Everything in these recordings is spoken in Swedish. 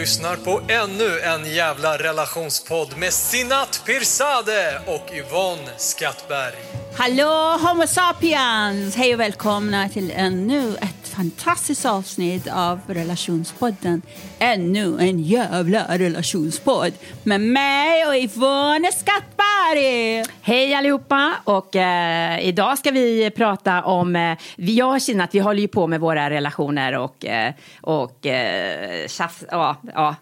Lyssnar på ännu en jävla relationspodd med Sinat Pirzadeh och Yvonne Skattberg. Hallå Homo sapiens! Hej och välkomna till ännu ett fantastiskt avsnitt av Relationspodden. Ännu en jävla relationspodd med mig och Yvonne Skattberg! Hej allihopa! Och, eh, idag ska vi prata om... Eh, jag och Kina, att vi håller ju på med våra relationer och, eh, och eh, tjafs, ja, ja,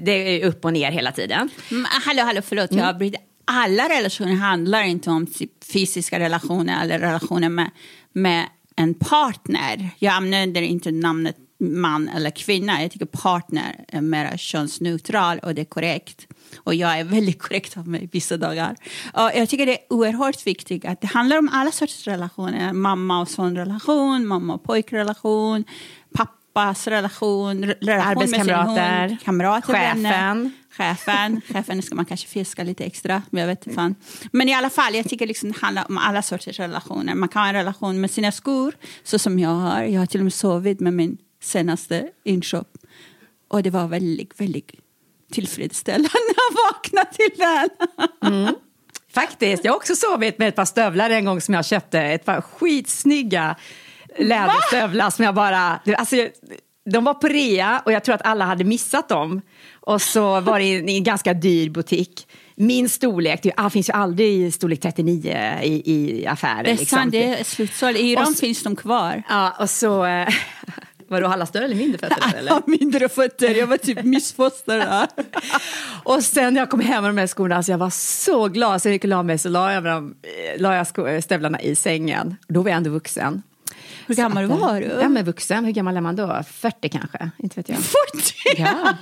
det är upp och ner hela tiden. Mm, hallå, hallå, förlåt, jag avbryter. Alla relationer handlar inte om typ fysiska relationer eller relationer med, med en partner. Jag använder inte namnet man eller kvinna. Jag tycker partner är mer könsneutral och det är korrekt. Och jag är väldigt korrekt av mig vissa dagar. Och jag tycker det är oerhört viktigt att det handlar om alla sorters relationer. Mamma och sonrelation, mamma och pojkrelation, pappas relation, relation med sin Arbetskamrater, hund, kamrater, vänner. Chefen. Chefen, ska man kanske fiska lite extra, men jag vet fan. Men i alla fall, jag tycker liksom det handlar om alla sorters relationer. Man kan ha en relation med sina skor, så som jag har. Jag har till och med sovit med min senaste inköp. Och det var väldigt, väldigt tillfredsställande att vakna till den. Faktiskt, jag har också sovit med ett par stövlar en gång som jag köpte. Ett par skitsnygga läderstövlar som jag bara... Alltså, de var på rea och jag tror att alla hade missat dem. Och så var det i en, ganska dyr butik. Min storlek, det ah, finns ju aldrig i storlek 39 i, i affärer. Det är liksom. sant, det är slutsåld. I Iran Och så- finns de kvar. Ja, och så... Eh, Vadå, alla större eller mindre fötter? Eller? mindre fötter, jag var typ missfoster där. Och sen när jag kom hem med de här skorna, alltså jag var så glad. Så jag gick och la mig så la jag, eh, la jag stövlarna i sängen. Då var jag ändå vuxen. Hur gammal att, var du? Ja, men vuxen. Hur gammal är man då? 40 kanske? Inte vet jag. 40! Ja.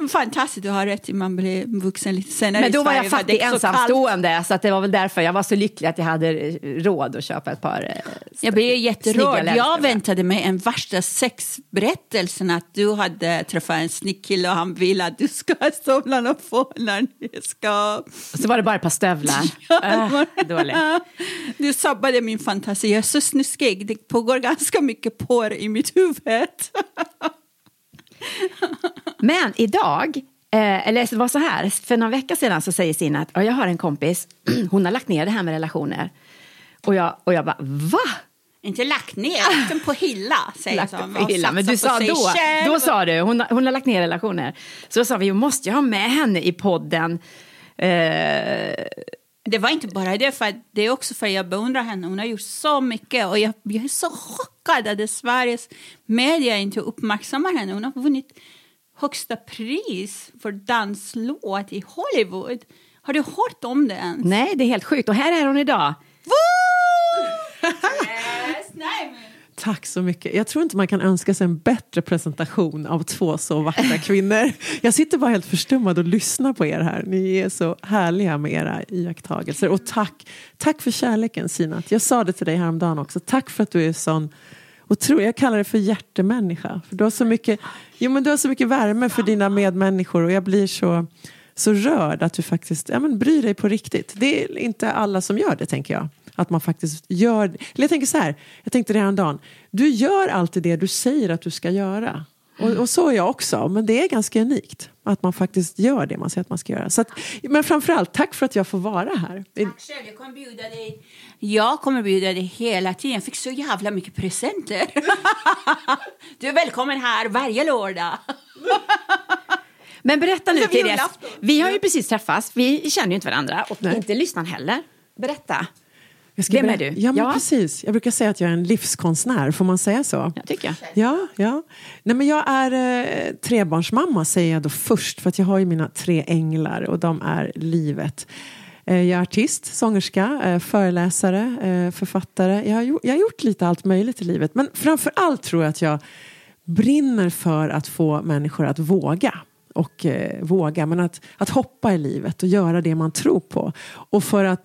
Fantastiskt, du har rätt. Man blir vuxen lite senare Men då var jag fattig så ensamstående, så att det var väl därför jag var så lycklig att jag hade råd att köpa ett par eh, Jag blev jätterörd. Jag väntade mig en värsta sexberättelsen att du hade träffat en snygg kille och han ville att du ska ha stövlarna på när ni ska... Och så var det bara ett par stövlar. äh, dåligt. Du sabbade min fantasi. Jag är så snuskig. Det pågår ganska mycket porr i mitt huvud. Men idag, eh, eller det var så här, för några veckor sedan så säger Sina att "Ja, jag har en kompis, hon har lagt ner det här med relationer. Och jag, och jag bara, va? Inte lagt ner, lagt den på hylla. Lagt jag. det på hyllan. Men du sa då, själv. då sa du, hon, har- hon har lagt ner relationer. Så då sa vi, måste ju ha med henne i podden. Eh, Det var inte bara det, för det är också för att jag beundrar henne. Hon har gjort så mycket och jag, jag är så chockad att Sveriges media inte uppmärksammar henne. Hon har vunnit högsta pris för danslåt i Hollywood. Har du hört om det ens? nej, det är helt sjukt. Och här är hon idag. Men. Tack så mycket. Jag tror inte man kan önska sig en bättre presentation av två så vackra kvinnor. Jag sitter bara helt förstummad och lyssnar på er här. Ni är så härliga med era iakttagelser. Och tack, tack för kärleken Sinat. Jag sa det till dig häromdagen också. Tack för att du är sån otrolig, jag kallar det för hjärtemänniska. För du har så mycket, jo, men du har så mycket värme för dina medmänniskor och jag blir så, så rörd att du faktiskt ja, men bryr dig på riktigt. Det är inte alla som gör det tänker jag. Att man faktiskt gör, eller jag tänker så här, jag tänkte det häromdagen. Du gör alltid det du säger att du ska göra. Och, och så är jag också, men det är ganska unikt. Att man faktiskt gör det man säger att man ska göra. Så att, men framförallt, tack för att jag får vara här. Tack själv, jag kommer bjuda dig. Jag kommer bjuda dig hela tiden. Jag fick så jävla mycket presenter. du är välkommen här varje lördag. Men berätta nu till julafton. Vi har ju precis träffats, vi känner ju inte varandra och Nej. inte lyssnaren heller. Berätta. Jag ska Vem är du? Ja, men Ja. precis. Jag brukar säga att jag är en livskonstnär, får man säga så? Jag tycker jag. Ja, ja. Nej, men jag är eh, trebarnsmamma säger jag då först för att jag har ju mina tre änglar och de är livet. Eh, jag är artist, sångerska, eh, föreläsare, eh, författare. Jag har, gjort, jag har gjort lite allt möjligt i livet. Men framför allt tror jag att jag brinner för att få människor att våga. Och våga, men att, att hoppa i livet och göra det man tror på. Och för att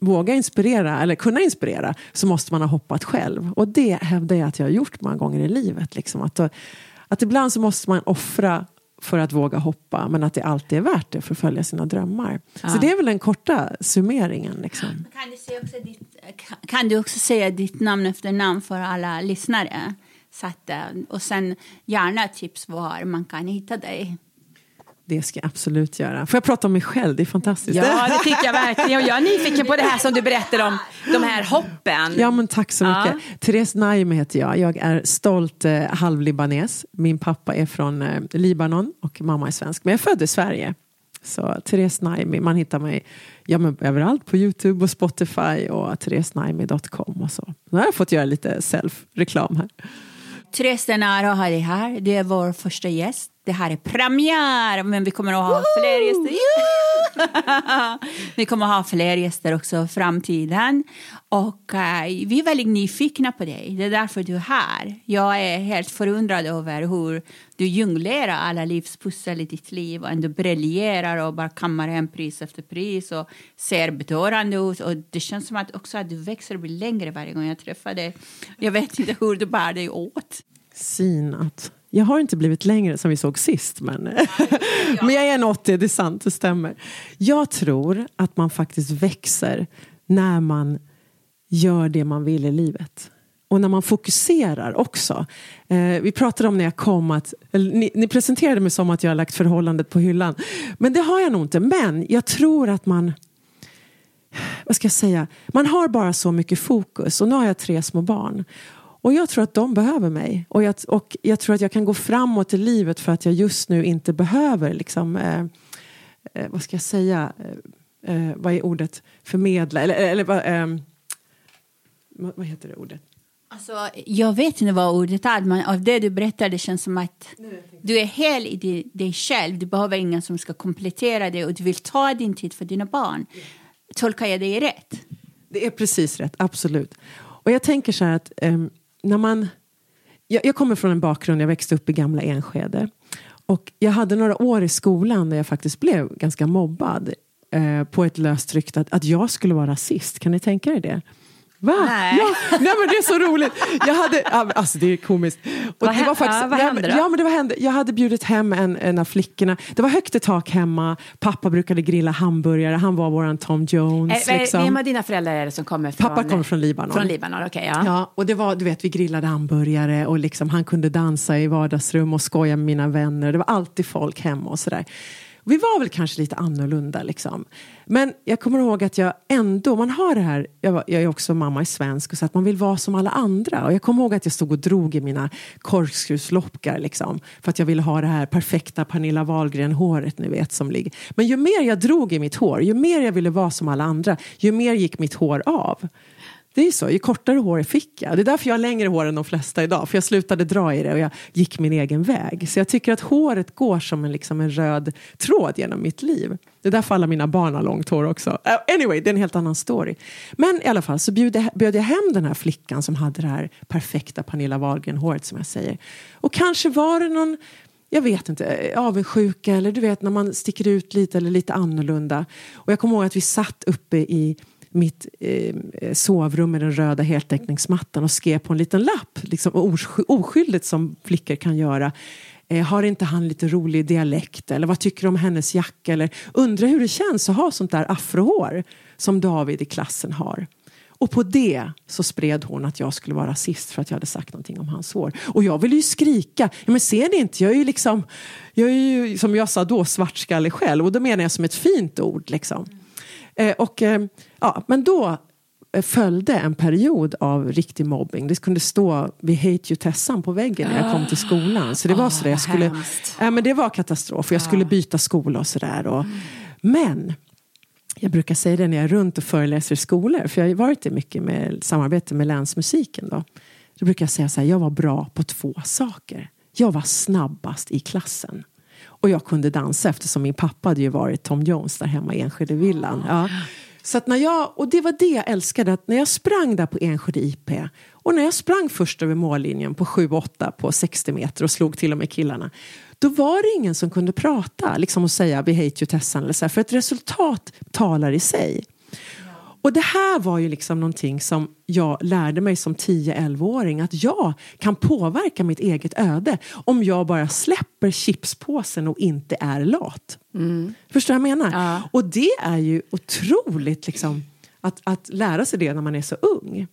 våga inspirera, eller kunna inspirera, så måste man ha hoppat själv. Och det hävdar jag att jag har gjort många gånger i livet. Liksom. Att, att ibland så måste man offra för att våga hoppa, men att det alltid är värt det för att följa sina drömmar. Ja. Så det är väl den korta summeringen. Liksom. Kan, du säga också ditt, kan du också säga ditt namn efter namn för alla lyssnare? Så att, eh, och sen gärna tips var man kan hitta dig. Det ska jag absolut göra. Får jag prata om mig själv? Det är fantastiskt. Ja, det tycker jag verkligen. Jag är nyfiken på det här som du berättade om, de här hoppen. Ja, men tack så mycket. Ja. Therese Naim heter jag. Jag är stolt eh, halvlibanes. Min pappa är från eh, Libanon och mamma är svensk. Men jag är född i Sverige. Så Therese Naimi, man hittar mig ja, men överallt på Youtube och Spotify och theresenaimi.com och så. Nu har jag fått göra lite self-reklam här. Therese Denaro har det här. Det är vår första gäst. Det här är premiär, men vi kommer att ha Woho! fler gäster. Yeah! vi kommer att ha fler gäster också i framtiden. Och eh, vi är väldigt nyfikna på dig. Det är därför du är här. Jag är helt förundrad över hur du jonglerar alla livspussel i ditt liv och ändå briljerar och bara kammar hem pris efter pris och ser bedårande ut. Och det känns som att också att du växer och blir längre varje gång jag träffar dig. Jag vet inte hur du bär dig åt. Synat. Jag har inte blivit längre som vi såg sist, men, men jag är en 80, det är sant, det stämmer. Jag tror att man faktiskt växer när man gör det man vill i livet. Och när man fokuserar också. Eh, vi pratade om när jag kom att, ni, ni, presenterade mig som att jag har lagt förhållandet på hyllan. Men det har jag nog inte. Men jag tror att man, vad ska jag säga, man har bara så mycket fokus. Och nu har jag tre små barn. Och jag tror att de behöver mig. Och jag, och jag tror att jag kan gå framåt i livet för att jag just nu inte behöver liksom, eh, eh, vad ska jag säga, eh, eh vad är ordet, förmedla, eller, eller eh, vad heter det ordet? Alltså, jag vet inte vad ordet är, men av det du berättar det känns som att du är hel i dig själv. Du behöver ingen som ska komplettera dig och du vill ta din tid för dina barn. Tolkar jag dig rätt? Det är precis rätt, absolut. Och jag tänker så här att um, när man... Jag, jag, kommer från en bakgrund, jag växte upp i gamla Enskede. Och jag hade några år i skolan där jag faktiskt blev ganska mobbad eh, på ett löst rykte att, att jag skulle vara rasist. Kan ni tänka er det? Va? Nej. Ja, nej men det är så roligt. Jag hade, alltså det är komiskt. Och vad, det var faktiskt, ja, vad hände då? Ja, men det var hände. Jag hade bjudit hem en, en av flickorna. Det var högt i tak hemma. Pappa brukade grilla hamburgare. Han var våran Tom Jones. Eh, liksom. Vem av dina föräldrar är det som kommer från? Pappa kommer från Libanon. Från Libanon, okay, ja. ja. Och det var, du vet, vi grillade hamburgare och liksom, han kunde dansa i vardagsrum och skoja med mina vänner. Det var alltid folk hemma och sådär. Vi var väl kanske lite annorlunda liksom. Men jag kommer ihåg att jag ändå, man har det här, jag, var, jag är också mamma i svensk, och så att man vill vara som alla andra. Och jag kommer ihåg att jag stod och drog i mina korkskruvslockar liksom. För att jag ville ha det här perfekta Pernilla Wahlgren-håret ni vet som ligger. Men ju mer jag drog i mitt hår, ju mer jag ville vara som alla andra, ju mer gick mitt hår av. Det är ju så, ju kortare hår fick jag. Det är därför jag har längre hår än de flesta idag. För jag slutade dra i det och jag gick min egen väg. Så jag tycker att håret går som en, liksom en röd tråd genom mitt liv. Det är därför alla mina barn har långt hår också. Uh, anyway, det är en helt annan story. Men i alla fall så bjöd jag, bjöd jag hem den här flickan som hade det här perfekta Pernilla Wahlgren-håret som jag säger. Och kanske var det någon jag vet inte, avundsjuka eller du vet när man sticker ut lite eller lite annorlunda. Och jag kommer ihåg att vi satt uppe i mitt eh, sovrum med den röda heltäckningsmattan och skrev på en liten lapp, liksom oskyldigt som flickor kan göra. Eh, har inte han lite rolig dialekt? Eller vad tycker du om hennes jacka? Eller undrar hur det känns att ha sånt där afrohår som David i klassen har. Och på det så spred hon att jag skulle vara rasist för att jag hade sagt någonting om hans hår. Och jag ville ju skrika. Ja, men ser ni inte? Jag är ju liksom, jag är ju som jag sa då svartskallig själv. Och då menar jag som ett fint ord liksom. Eh, och, eh, ja, men då eh, följde en period av riktig mobbing. Det kunde stå Vi hate you Tessan på väggen när jag kom till skolan. Så det var så jag skulle, äh, men det var katastrof. Jag skulle byta skola och sådär. Och. Men jag brukar säga det när jag är runt och föreläser i skolor. För jag har varit i mycket med samarbete med länsmusiken. Då. då brukar jag säga så här, jag var bra på två saker. Jag var snabbast i klassen. Och jag kunde dansa eftersom min pappa hade ju varit Tom Jones där hemma i Enskede-villan. Ja. Så att när jag, och det var det jag älskade, att när jag sprang där på Enskede IP och när jag sprang först över mållinjen på 7-8 på 60 meter och slog till och med killarna då var det ingen som kunde prata liksom och säga vi hate you Tessan eller så här, för ett resultat talar i sig. Och det här var ju liksom någonting som jag lärde mig som 10-11-åring att jag kan påverka mitt eget öde om jag bara släpper chipspåsen och inte är lat. Mm. Förstår du vad jag menar? Ja. Och det är ju otroligt liksom att, att lära sig det när man är så ung.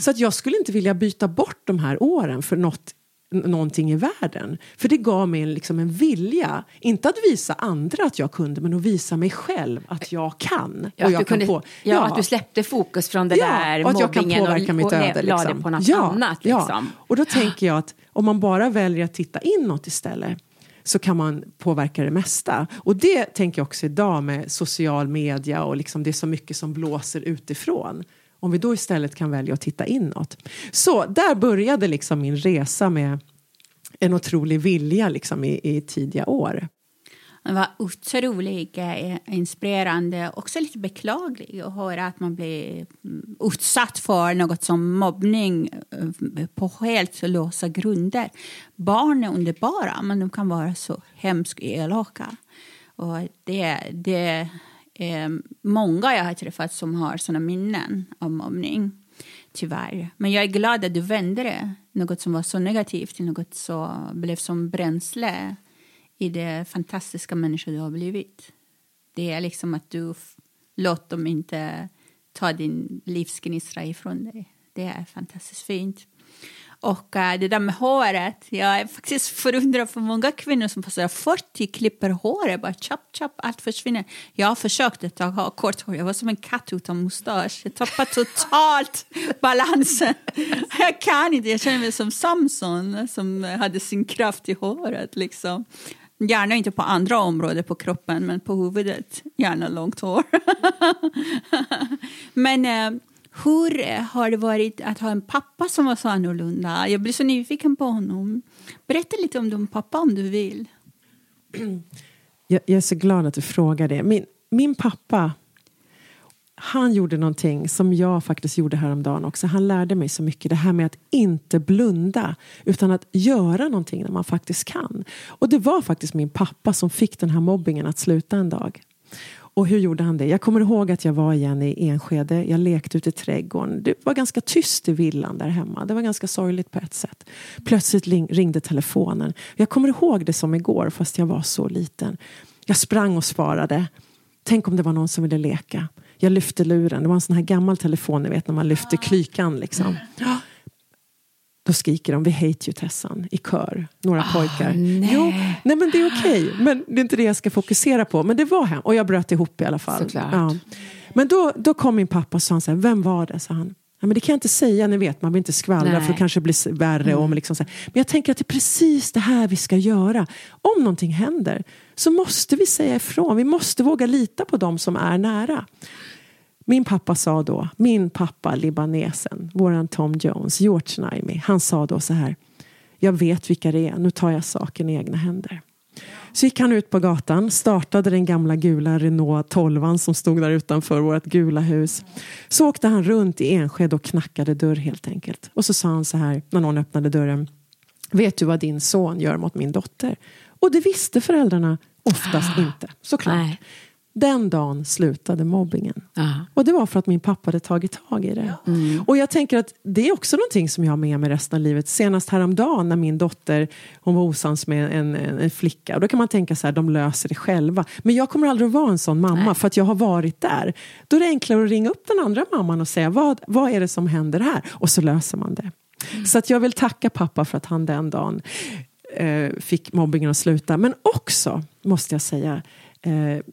Så att jag skulle inte vilja byta bort de här åren för något någonting i världen. För det gav mig en, liksom en vilja, inte att visa andra att jag kunde, men att visa mig själv att jag kan. Ja, och jag kan kunde, på, ja, ja, att du släppte fokus från det ja, där och att jag kan påverka och, mitt öde. Och liksom. det på något ja, annat. Liksom. Och då tänker jag att om man bara väljer att titta inåt istället så kan man påverka det mesta. Och det tänker jag också idag med social media och liksom det är så mycket som blåser utifrån. Om vi då istället kan välja att titta inåt. Så där började liksom min resa med en otrolig vilja liksom i, i tidiga år. Det var otroligt eh, inspirerande, också lite beklagligt att höra att man blir mm, utsatt för något som mobbning eh, på helt lösa grunder. Barn är underbara, men de kan vara så hemskt elaka. Och det, det eh, många jag har träffat som har såna minnen av mobbning. Tyvärr. Men jag är glad att du vände det. Något som var så negativt till något som blev som bränsle i det fantastiska människa du har blivit. Det är liksom att du Låt dem inte ta din livsgnista ifrån dig. Det är fantastiskt fint. Och eh, det där med håret, jag är faktiskt förundrad för många kvinnor som passerar 40 klipper håret, bara chop chop, allt försvinner. Jag har försökt ett tag ha kort hår, jag var som en katt utan mustasch. Jag tappade totalt balansen. Jag kan inte, jag känner mig som Samson som hade sin kraft i håret liksom. Gärna inte på andra områden på kroppen, men på huvudet gärna långt hår. men eh, hur har det varit att ha en pappa som var så annorlunda? Jag blir så nyfiken på honom. Berätta lite om din pappa om du vill. Jag, jag är så glad att du frågar det. Min, min pappa han gjorde någonting som jag faktiskt gjorde häromdagen också. Han lärde mig så mycket. Det här med att inte blunda utan att göra någonting när man faktiskt kan. Och det var faktiskt min pappa som fick den här mobbingen att sluta en dag. Och hur gjorde han det? Jag kommer ihåg att jag var igen i Enskede. Jag lekte ute i trädgården. Det var ganska tyst i villan där hemma. Det var ganska sorgligt på ett sätt. Plötsligt ringde telefonen. Jag kommer ihåg det som igår fast jag var så liten. Jag sprang och svarade. Tänk om det var någon som ville leka. Jag lyfte luren. Det var en sån här gammal telefon, ni vet när man lyfter klykan liksom. Då skriker de vi hate you Tessan i kör, några oh, pojkar. Nej. Jo, nej men det är okej, okay. men det är inte det jag ska fokusera på. Men det var hem och jag bröt ihop i alla fall. Ja. Men då, då kom min pappa och sa så här, vem var det? sa han. Ja, men det kan jag inte säga, ni vet, man vill inte skvallra Nej. för det kanske blir värre. Mm. Om liksom så här. Men jag tänker att det är precis det här vi ska göra. Om någonting händer så måste vi säga ifrån. Vi måste våga lita på dem som är nära. Min pappa sa då, min pappa libanesen, våran Tom Jones, George Naimi, han sa då så här. Jag vet vilka det är, nu tar jag saken i egna händer. Så gick han ut på gatan, startade den gamla gula Renault 12 som stod där utanför vårt gula hus. Så åkte han runt i Enskede och knackade dörr helt enkelt. Och så sa han så här när någon öppnade dörren. Vet du vad din son gör mot min dotter? Och det visste föräldrarna oftast ah, inte, såklart. Nej. Den dagen slutade mobbingen. Aha. Och det var för att min pappa hade tagit tag i det. Mm. Och jag tänker att det är också någonting som jag har med mig resten av livet. Senast häromdagen när min dotter hon var osams med en, en, en flicka. Och då kan man tänka så här, de löser det själva. Men jag kommer aldrig att vara en sån mamma Nej. för att jag har varit där. Då är det enklare att ringa upp den andra mamman och säga vad, vad är det som händer här? Och så löser man det. Mm. Så att jag vill tacka pappa för att han den dagen eh, fick mobbingen att sluta. Men också, måste jag säga, eh,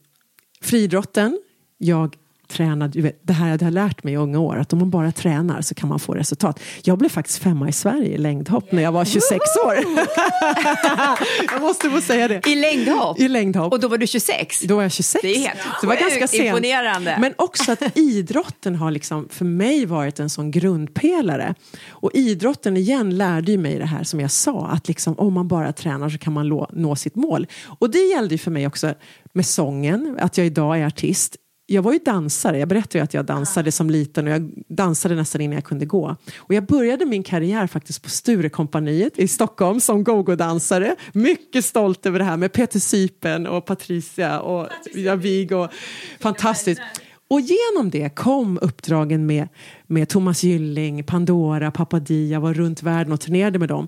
friidrotten. Jag träna, du vet, det här jag har lärt mig i unga år, att om man bara tränar så kan man få resultat. Jag blev faktiskt femma i Sverige i längdhopp när jag var 26 år. jag måste få säga det. I längdhopp? I längdhopp. Och då var du 26? Då var jag 26. Det är helt det var ganska sent. imponerande. Men också att idrotten har liksom för mig varit en sån grundpelare. Och idrotten igen lärde ju mig det här som jag sa, att liksom, om man bara tränar så kan man nå sitt mål. Och det gällde ju för mig också med sången, att jag idag är artist jag var ju dansare, jag berättade ju att jag dansade som liten och jag dansade nästan innan jag kunde gå. Och jag började min karriär faktiskt på Sturekompaniet i Stockholm som go-go-dansare. Mycket stolt över det här med Peter Sypen och Patricia och Javig och fantastiskt. Och genom det kom uppdragen med, med Thomas Gylling, Pandora, Papadia, var runt världen och turnerade med dem.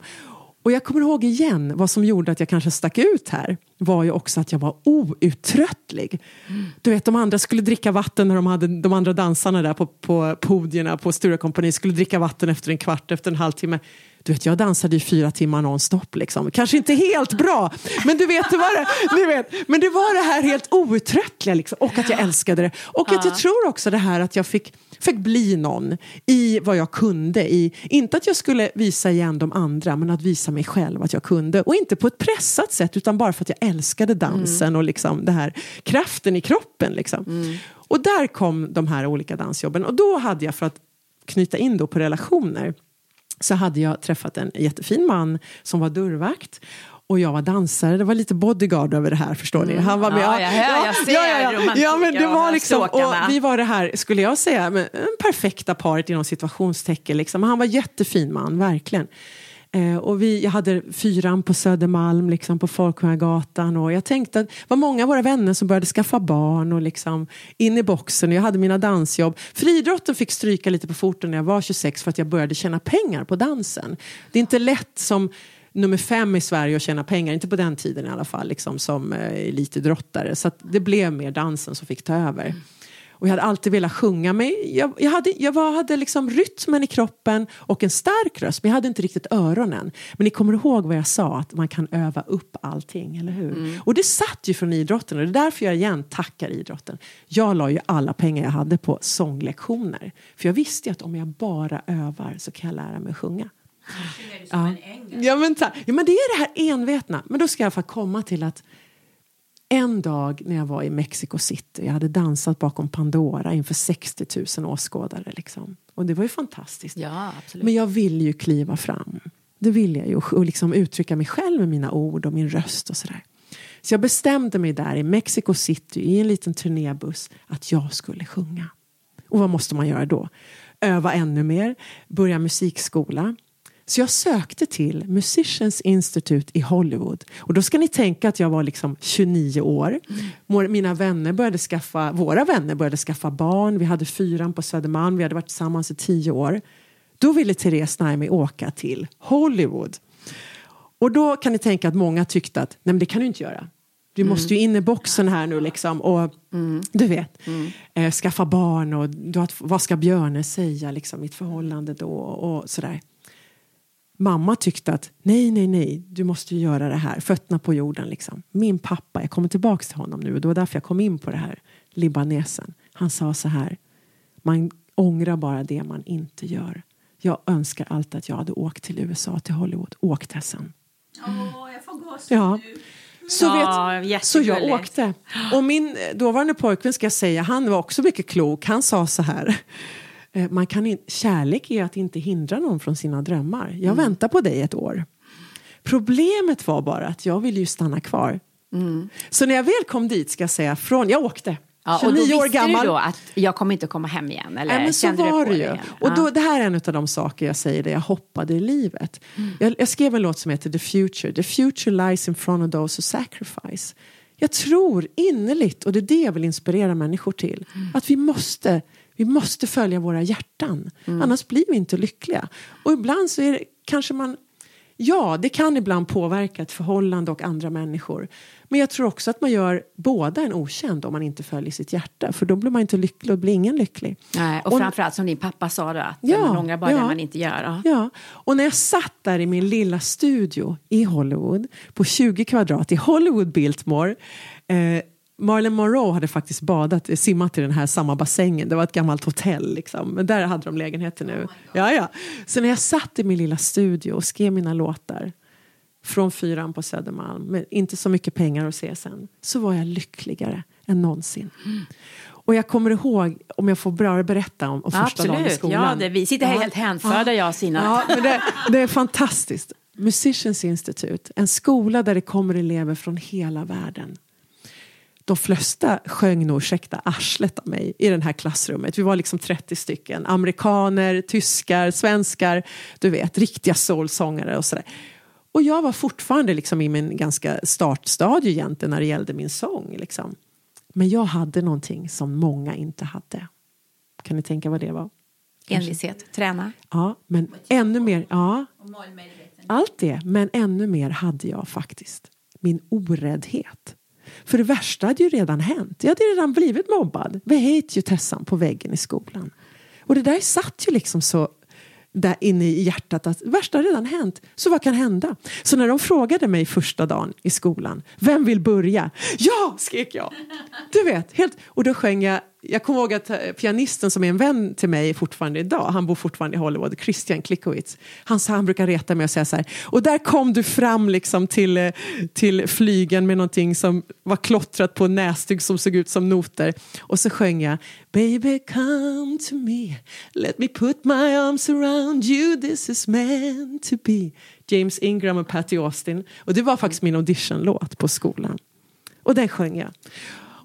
Och jag kommer ihåg igen, vad som gjorde att jag kanske stack ut här var ju också att jag var outtröttlig. Mm. Du vet, de andra skulle dricka vatten när de hade de andra dansarna där på, på podierna på Stura skulle dricka vatten efter en kvart, efter en halvtimme. Du vet, jag dansade i fyra timmar nonstop. Liksom. Kanske inte helt bra, men du vet, det var det, ni vet, men det var det här helt outtröttliga liksom, och att jag älskade det. Och att jag tror också det här att jag fick, fick bli någon i vad jag kunde. I, inte att jag skulle visa igen de andra, men att visa mig själv att jag kunde. Och inte på ett pressat sätt, utan bara för att jag älskade dansen mm. och liksom det här kraften i kroppen. Liksom. Mm. Och där kom de här olika dansjobben. Och då hade jag, för att knyta in då på relationer, så hade jag träffat en jättefin man som var dörrvakt och jag var dansare, det var lite bodyguard över det här förstår ni. Han var med, ja, jag, hör, jag ser ja, ja, ja, ja, men det var liksom, och vi var det här, skulle jag säga, en perfekta paret inom situationstecken. Liksom. Han var jättefin man, verkligen. Eh, och vi, jag hade fyran på Södermalm, liksom på Folkungagatan och jag tänkte att det var många av våra vänner som började skaffa barn och liksom in i boxen och jag hade mina dansjobb. Friidrotten fick stryka lite på foten när jag var 26 för att jag började tjäna pengar på dansen. Det är inte lätt som nummer fem i Sverige att tjäna pengar, inte på den tiden i alla fall, liksom som eh, elitidrottare. Så det blev mer dansen som fick ta över. Och jag hade alltid velat sjunga mig. Jag, jag, hade, jag var, hade liksom rytmen i kroppen och en stark röst, men jag hade inte riktigt öronen. Men ni kommer ihåg vad jag sa, att man kan öva upp allting, eller hur? Mm. Och det satt ju från idrotten och det är därför jag igen tackar idrotten. Jag la ju alla pengar jag hade på sånglektioner. För jag visste att om jag bara övar så kan jag lära mig att sjunga. Ja. Ja, men, ja, men det är det här envetna. Men då ska jag få komma till att en dag när jag var i Mexico City, jag hade dansat bakom Pandora inför 60 000 åskådare. Liksom. Och det var ju fantastiskt. Ja, Men jag ville ju kliva fram. Det ville jag ju. Och liksom uttrycka mig själv med mina ord och min röst och sådär. Så jag bestämde mig där i Mexico City i en liten turnébuss att jag skulle sjunga. Och vad måste man göra då? Öva ännu mer, börja musikskola, så jag sökte till Musicians Institute i Hollywood. Och då ska ni tänka att jag var liksom 29 år. Mm. Mina vänner började skaffa, våra vänner började skaffa barn. Vi hade fyran på Södermalm, vi hade varit tillsammans i tio år. Då ville Therese Naimi åka till Hollywood. Och då kan ni tänka att många tyckte att nej men det kan du inte göra. Du mm. måste ju in i boxen här nu liksom och mm. du vet, mm. eh, skaffa barn och du, vad ska Björne säga liksom mitt förhållande då och sådär mamma tyckte att nej, nej, nej, du måste ju göra det här, fötterna på jorden liksom. Min pappa, jag kommer tillbaka till honom nu och det var därför jag kom in på det här, libanesen. Han sa så här, man ångrar bara det man inte gör. Jag önskar alltid att jag hade åkt till USA, till Hollywood. Åk sen. Åh, jag får gåshud ja. nu. Så, ja, vet, så jag åkte. Och min dåvarande pojkvän ska jag säga, han var också mycket klok. Han sa så här. Eh, man kan in, kärlek är att inte hindra någon från sina drömmar. Jag mm. väntar på dig ett år. Problemet var bara att jag ville ju stanna kvar. Mm. Så när jag väl kom dit ska jag säga, från, jag åkte. Ja, och då visste år gammal. du då att jag kommer inte komma hem igen? Eller ja, men så var det ju. Det och då, det här är en av de saker jag säger där jag hoppade i livet. Mm. Jag, jag, skrev en låt som heter The Future. The future lies in front of those who sacrifice. Jag tror innerligt, och det är det jag vill inspirera människor till, mm. att vi måste vi måste följa våra hjärtan, mm. annars blir vi inte lyckliga. Och ibland så är det, kanske man Ja, det kan ibland påverka ett förhållande och andra människor. Men jag tror också att man gör båda en okänd om man inte följer sitt hjärta. För då blir man inte lycklig och blir ingen lycklig. Nej, och, och framförallt som din pappa sa då, att ja, man ångrar bara ja, det man inte gör. Ja. ja, och när jag satt där i min lilla studio i Hollywood på 20 kvadrat i Hollywood Biltmore eh, Marilyn Monroe hade faktiskt badat, simmat i den här samma bassängen. Det var ett gammalt hotell. Liksom. Men där hade de lägenheter nu. ja, ja. Så när jag satt i min lilla studio och skrev mina låtar från fyran på Södermalm med inte så mycket pengar att se sen så var jag lyckligare än någonsin. Mm. Och jag kommer ihåg, om jag får bara berätta om, om första Absolut. dagen i skolan. Ja, det, vi sitter här ja. helt hänförda, jag och Sina. Ja, men det, det är fantastiskt. Musicians Institute, en skola där det kommer elever från hela världen. De flesta sjöng nog ursäkta arslet av mig i det här klassrummet. Vi var liksom 30 stycken. Amerikaner, tyskar, svenskar, du vet, riktiga soulsångare och sådär. Och jag var fortfarande liksom i min ganska startstadie egentligen när det gällde min sång. Liksom. Men jag hade någonting som många inte hade. Kan ni tänka vad det var? Envishet, träna. Ja, men ännu mer. Ja, allt det, men ännu mer hade jag faktiskt. Min oräddhet. För det värsta hade ju redan hänt. Jag hade redan blivit mobbad. Vi hate ju Tessan på väggen i skolan. Och det där satt ju liksom så där inne i hjärtat att Det värsta har redan hänt, så vad kan hända? Så när de frågade mig första dagen i skolan, vem vill börja? Ja, skrek jag. Du vet, helt, och då sjöng jag jag kommer ihåg att eh, pianisten som är en vän till mig fortfarande idag, han bor fortfarande i Hollywood, Christian Klickowitz. han, han brukar reta mig och säga så här, och där kom du fram liksom till, eh, till flygen med någonting som var klottrat på näsduk som såg ut som noter. Och så sjöng jag Baby come to me, let me put my arms around you, this is meant to be. James Ingram och Patty Austin. Och det var faktiskt min auditionlåt på skolan. Och den sjöng jag.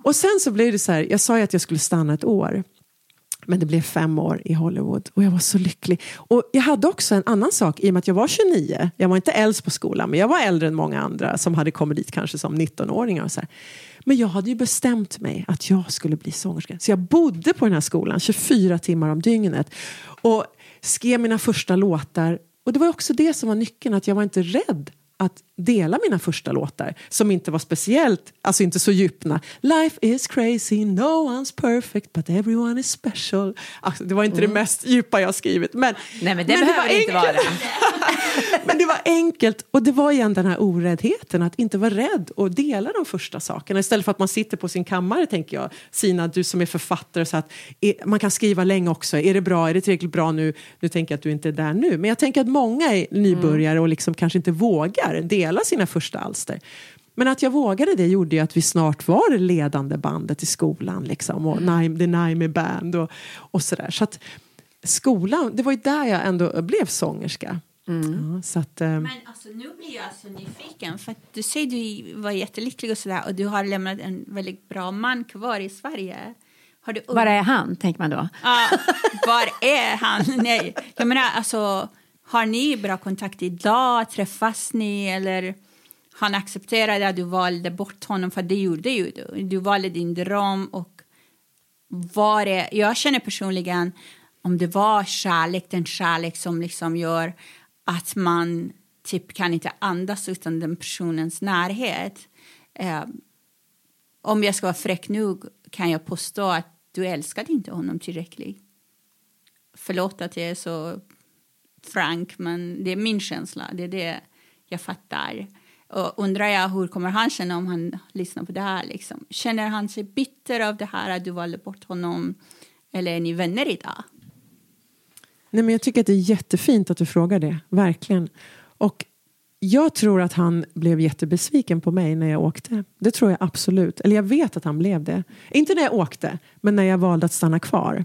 Och sen så blev det så här, jag sa ju att jag skulle stanna ett år. Men det blev fem år i Hollywood och jag var så lycklig. Och jag hade också en annan sak i och med att jag var 29. Jag var inte äldst på skolan men jag var äldre än många andra som hade kommit dit kanske som 19-åringar. Och så här. Men jag hade ju bestämt mig att jag skulle bli sångerska. Så jag bodde på den här skolan 24 timmar om dygnet. Och skrev mina första låtar. Och det var också det som var nyckeln, att jag var inte rädd att dela mina första låtar som inte var speciellt, alltså inte så djupna. Life is crazy, no one's perfect but everyone is special. Alltså, det var inte mm. det mest djupa jag skrivit. Men, Nej men det men behöver det inte vara. men det var enkelt och det var igen den här oräddheten att inte vara rädd och dela de första sakerna istället för att man sitter på sin kammare tänker jag. Sina, du som är författare, så att är, man kan skriva länge också. Är det bra? Är det tillräckligt bra nu? Nu tänker jag att du inte är där nu. Men jag tänker att många är nybörjare och liksom kanske inte vågar dela sina första alster. Men att jag vågade det gjorde ju att vi snart var det ledande bandet i skolan. Liksom, och mm. The Naime Band och, och sådär. Så att skolan, det var ju där jag ändå blev sångerska. Mm. Ja, så att, um... Men alltså, nu blir jag så nyfiken. För du säger du var jättelycklig och sådär och du har lämnat en väldigt bra man kvar i Sverige. Har du... Var är han, tänker man då? Ja, var är han? Nej, jag menar alltså har ni bra kontakt idag? Träffas ni? Eller han accepterade att du valde bort honom? För det gjorde ju du. Du valde din dröm. Och var det, jag känner personligen om det var kärlek, den kärlek som liksom gör att man typ kan inte andas utan den personens närhet. Eh, om jag ska vara fräck nog kan jag påstå att du älskade inte honom tillräckligt. Förlåt att jag är så frank, men det är min känsla. Det är det jag fattar. Och undrar jag hur kommer han känna om han lyssnar på det här? Liksom. Känner han sig bitter av det här att du valde bort honom? Eller är ni vänner idag? Nej, men jag tycker att det är jättefint att du frågar det, verkligen. Och jag tror att han blev jättebesviken på mig när jag åkte. Det tror jag absolut. Eller jag vet att han blev det. Inte när jag åkte, men när jag valde att stanna kvar.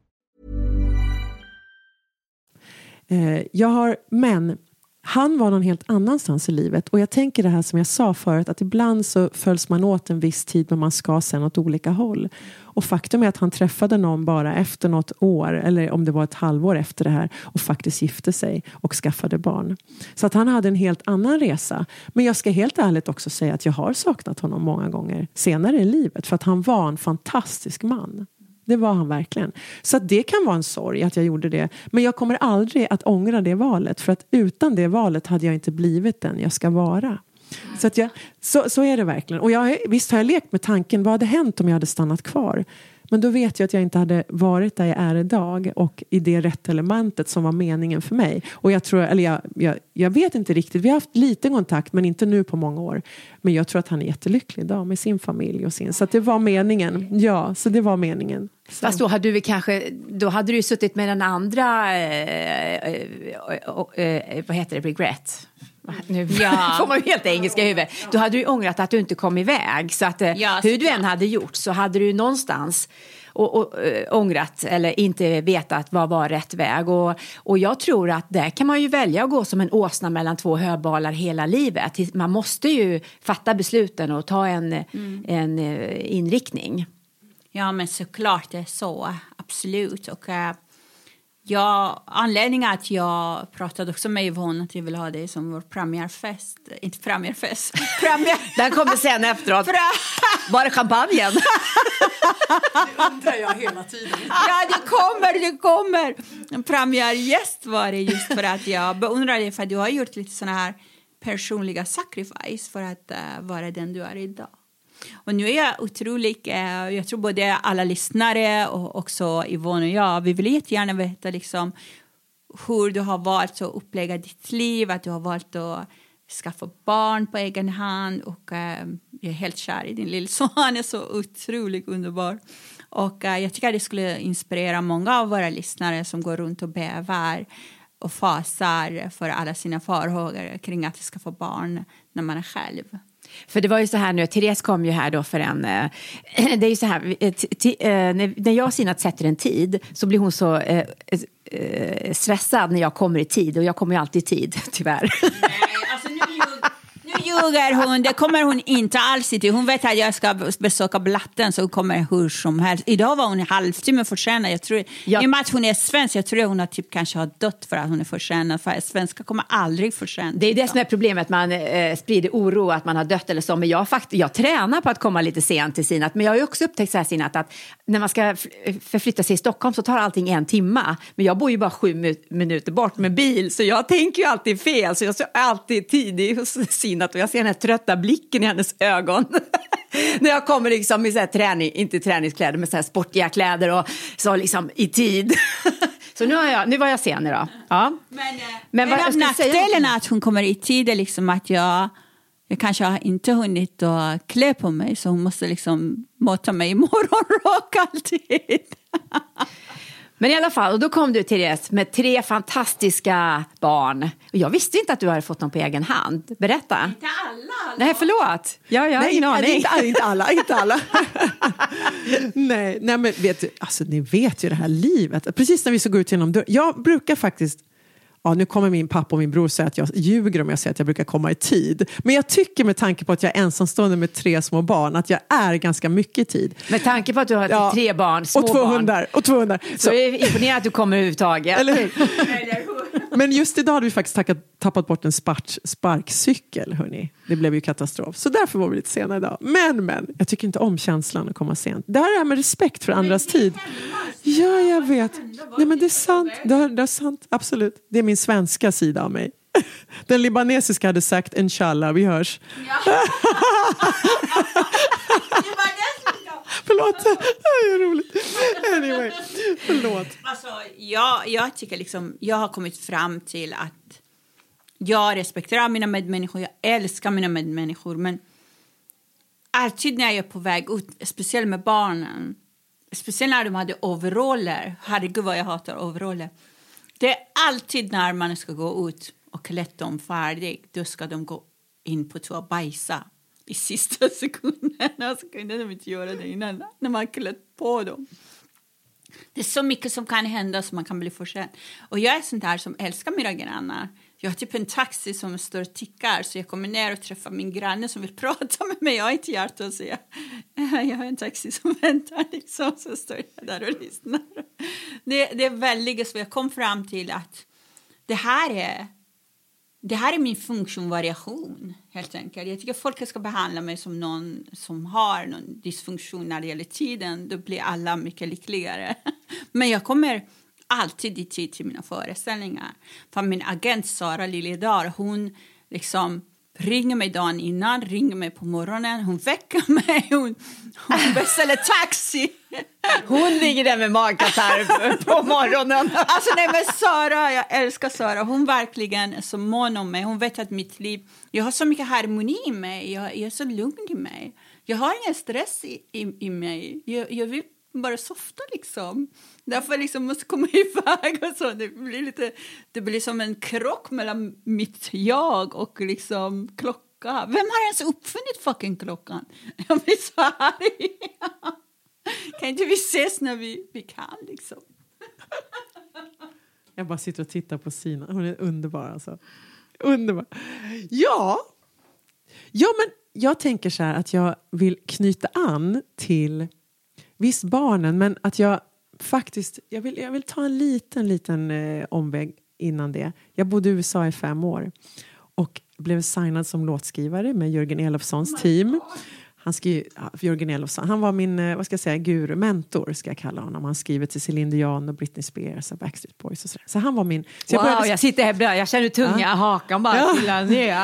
Eh, jag har, men han var någon helt annanstans i livet. Och jag tänker det här som jag sa förut, att ibland så följs man åt en viss tid men man ska sen åt olika håll. Och faktum är att han träffade någon bara efter något år, eller om det var ett halvår efter det här, och faktiskt gifte sig och skaffade barn. Så att han hade en helt annan resa. Men jag ska helt ärligt också säga att jag har saknat honom många gånger senare i livet, för att han var en fantastisk man. Det var han verkligen. Så det kan vara en sorg att jag gjorde det. Men jag kommer aldrig att ångra det valet. För att utan det valet hade jag inte blivit den jag ska vara. Så, att jag, så, så är det verkligen. Och jag, visst har jag lekt med tanken, vad hade hänt om jag hade stannat kvar? Men då vet jag att jag inte hade varit där jag är idag och i det rätt elementet som var meningen för mig. Och jag tror, eller jag, jag, jag vet inte riktigt, vi har haft lite kontakt men inte nu på många år. Men jag tror att han är jättelycklig idag med sin familj och sin. Så det var meningen. Ja, så det var meningen. Så. Fast då hade, du kanske, då hade du suttit med den andra, eh, eh, eh, vad heter det, regret? Nu ja. får man ju helt engelska i huvudet. Då hade du ångrat att du inte kom iväg. Så att ja, hur du än hade gjort så hade du någonstans och, och, äh, ångrat eller inte vetat vad var rätt väg. Och, och jag tror att där kan man ju välja att gå som en åsna mellan två höbalar hela livet. Man måste ju fatta besluten och ta en, mm. en inriktning. Ja, men såklart det är så. Absolut. Och, uh, ja, anledningen att jag pratade också med Yvonne att jag vill ha det som vår premiärfest. Inte premiärfest. Premiär. Den kommer sen efteråt. Bara champagnen. det undrar jag hela tiden. Ja, det kommer, det kommer. Premiärgäst var det just för att jag beundrar dig för att du har gjort lite såna här personliga sacrifice för att uh, vara den du är idag. Och nu är jag otroligt, eh, jag tror både alla lyssnare och också Yvonne och jag, vi vill jättegärna veta liksom hur du har valt att upplägga ditt liv, att du har valt att skaffa barn på egen hand och eh, jag är helt kär i din lillson, han är så otroligt underbar. Och eh, jag tycker att det skulle inspirera många av våra lyssnare som går runt och bävar och fasar för alla sina farhågor kring att skaffa barn när man är själv. För det var ju så här nu, Therese kom ju här då för en... äh, det är ju så här, äh, när jag och Sinat sätter en tid så blir hon så äh, stressad när jag kommer i tid och jag kommer ju alltid i tid, tyvärr. Ljuger hon, det kommer hon inte alls till. Hon vet att jag ska besöka Blatten så hon kommer hur som helst. Idag var hon en halvtimme försenad. Jag tror, ja. I och med att hon är svensk, jag tror hon har typ kanske har dött för att hon är försenad. För svenskar kommer aldrig för sent. Det är det som är problemet, man eh, sprider oro att man har dött eller så. Men jag, fakt jag tränar på att komma lite sent till Sinat. Men jag har ju också upptäckt så här Sinat att när man ska förflytta sig i Stockholm så tar allting en timma. Men jag bor ju bara sju minuter bort med bil så jag tänker ju alltid fel. Så jag är alltid tidig hos Sinat jag ser den här trötta blicken i hennes ögon. När jag kommer liksom i så här träning, inte träningskläder, men så här sportiga kläder och så liksom i tid. så nu, har jag, nu var jag sen idag. Ja. Men, eh, men vad, en nackdelen att hon kommer i tid är liksom att jag jag kanske har inte hunnit att klä på mig så hon måste liksom mata mig i morgonrock alltid. Men i alla fall, och då kom du Therese med tre fantastiska barn. Och jag visste inte att du hade fått dem på egen hand. Berätta. Inte alla. Nej, förlåt. Ja, jag har nej, ingen aning. Inte, inte alla. Inte alla. nej, nej, men vet du, alltså, ni vet ju det här livet. Precis när vi gå ut genom dörren. Jag brukar faktiskt Ja, nu kommer min pappa och min bror säga att jag ljuger om jag säger att jag brukar komma i tid. Men jag tycker med tanke på att jag är ensamstående med tre små barn att jag är ganska mycket i tid. Med tanke på att du har ja, tre barn, små och två barn. Hundar, och två hundar. Så, så är imponerande att du kommer överhuvudtaget. Eller hur? Men just idag hade vi faktiskt tackat, tappat bort en spark, sparkcykel. Hörrni. Det blev ju katastrof. Så därför var vi lite sena idag. Men, men, jag tycker inte om känslan att komma sent. Det här är med respekt för andras tid. Ja, jag vet. Nej, men det är sant. Det är, det är sant. Absolut. Det är min svenska sida av mig. Den libanesiska hade sagt inshallah, vi hörs. Ja. Förlåt, det är roligt. Anyway, förlåt. Alltså, jag, jag tycker liksom, jag har kommit fram till att jag respekterar mina medmänniskor, jag älskar mina medmänniskor, men alltid när jag är på väg ut, speciellt med barnen, speciellt när de hade overaller, herregud vad jag hatar overaller. Det är alltid när man ska gå ut och klätt dem färdigt, då ska de gå in på toa och bajsa i sista sekunden. Så kunde de inte göra det innan, när man klätt på dem. Det är så mycket som kan hända så man kan bli försen. Och jag är sånt där som älskar mina grannar. Jag har typ en taxi som står och tickar så jag kommer ner och träffar min granne som vill prata med mig. Jag har inte hjärta att säga jag har en taxi som väntar liksom. Så står jag där och lyssnar. Det, det är väldigt så jag kom fram till att det här är det här är min funktionvariation, helt enkelt. Jag tycker folk ska behandla mig som någon som har någon dysfunktion när det gäller tiden. Då blir alla mycket lyckligare. Men jag kommer alltid i tid till mina föreställningar. För min agent Sara Liljedahl, hon liksom ringer mig dagen innan, ringer mig på morgonen, hon väcker mig, hon, hon beställer taxi. Hon ligger där med magkatarr på morgonen. Alltså nej men Sara, jag älskar Sara, hon verkligen är så mån om mig, hon vet att mitt liv, jag har så mycket harmoni i mig, jag, jag är så lugn i mig. Jag har ingen stress i, i, i mig, jag, jag vill bara softa liksom. Därför liksom måste komma iväg och så. Det blir, lite, det blir som en krock mellan mitt jag och liksom klocka. Vem har ens uppfunnit fucking klockan? Jag blir så arg. Kan inte vi ses när vi, vi kan liksom? Jag bara sitter och tittar på Sina. Hon är underbar alltså. Underbar. Ja. Ja, men jag tänker så här att jag vill knyta an till visst barnen, men att jag faktiskt, jag vill, jag vill ta en liten, liten eh, omväg innan det. Jag bodde i USA i fem år och blev signad som låtskrivare med Jörgen Elofssons oh team. Han, skrev, Jörgen Elofsson, han var min eh, vad ska jag säga, guru, mentor ska jag kalla honom. Han skriver till Céline Dion och Britney Spears och Backstreet Boys och sådär. Så han var min... Så jag, wow, jag sitter här jag känner tunga ja. hakan bara ja. ner.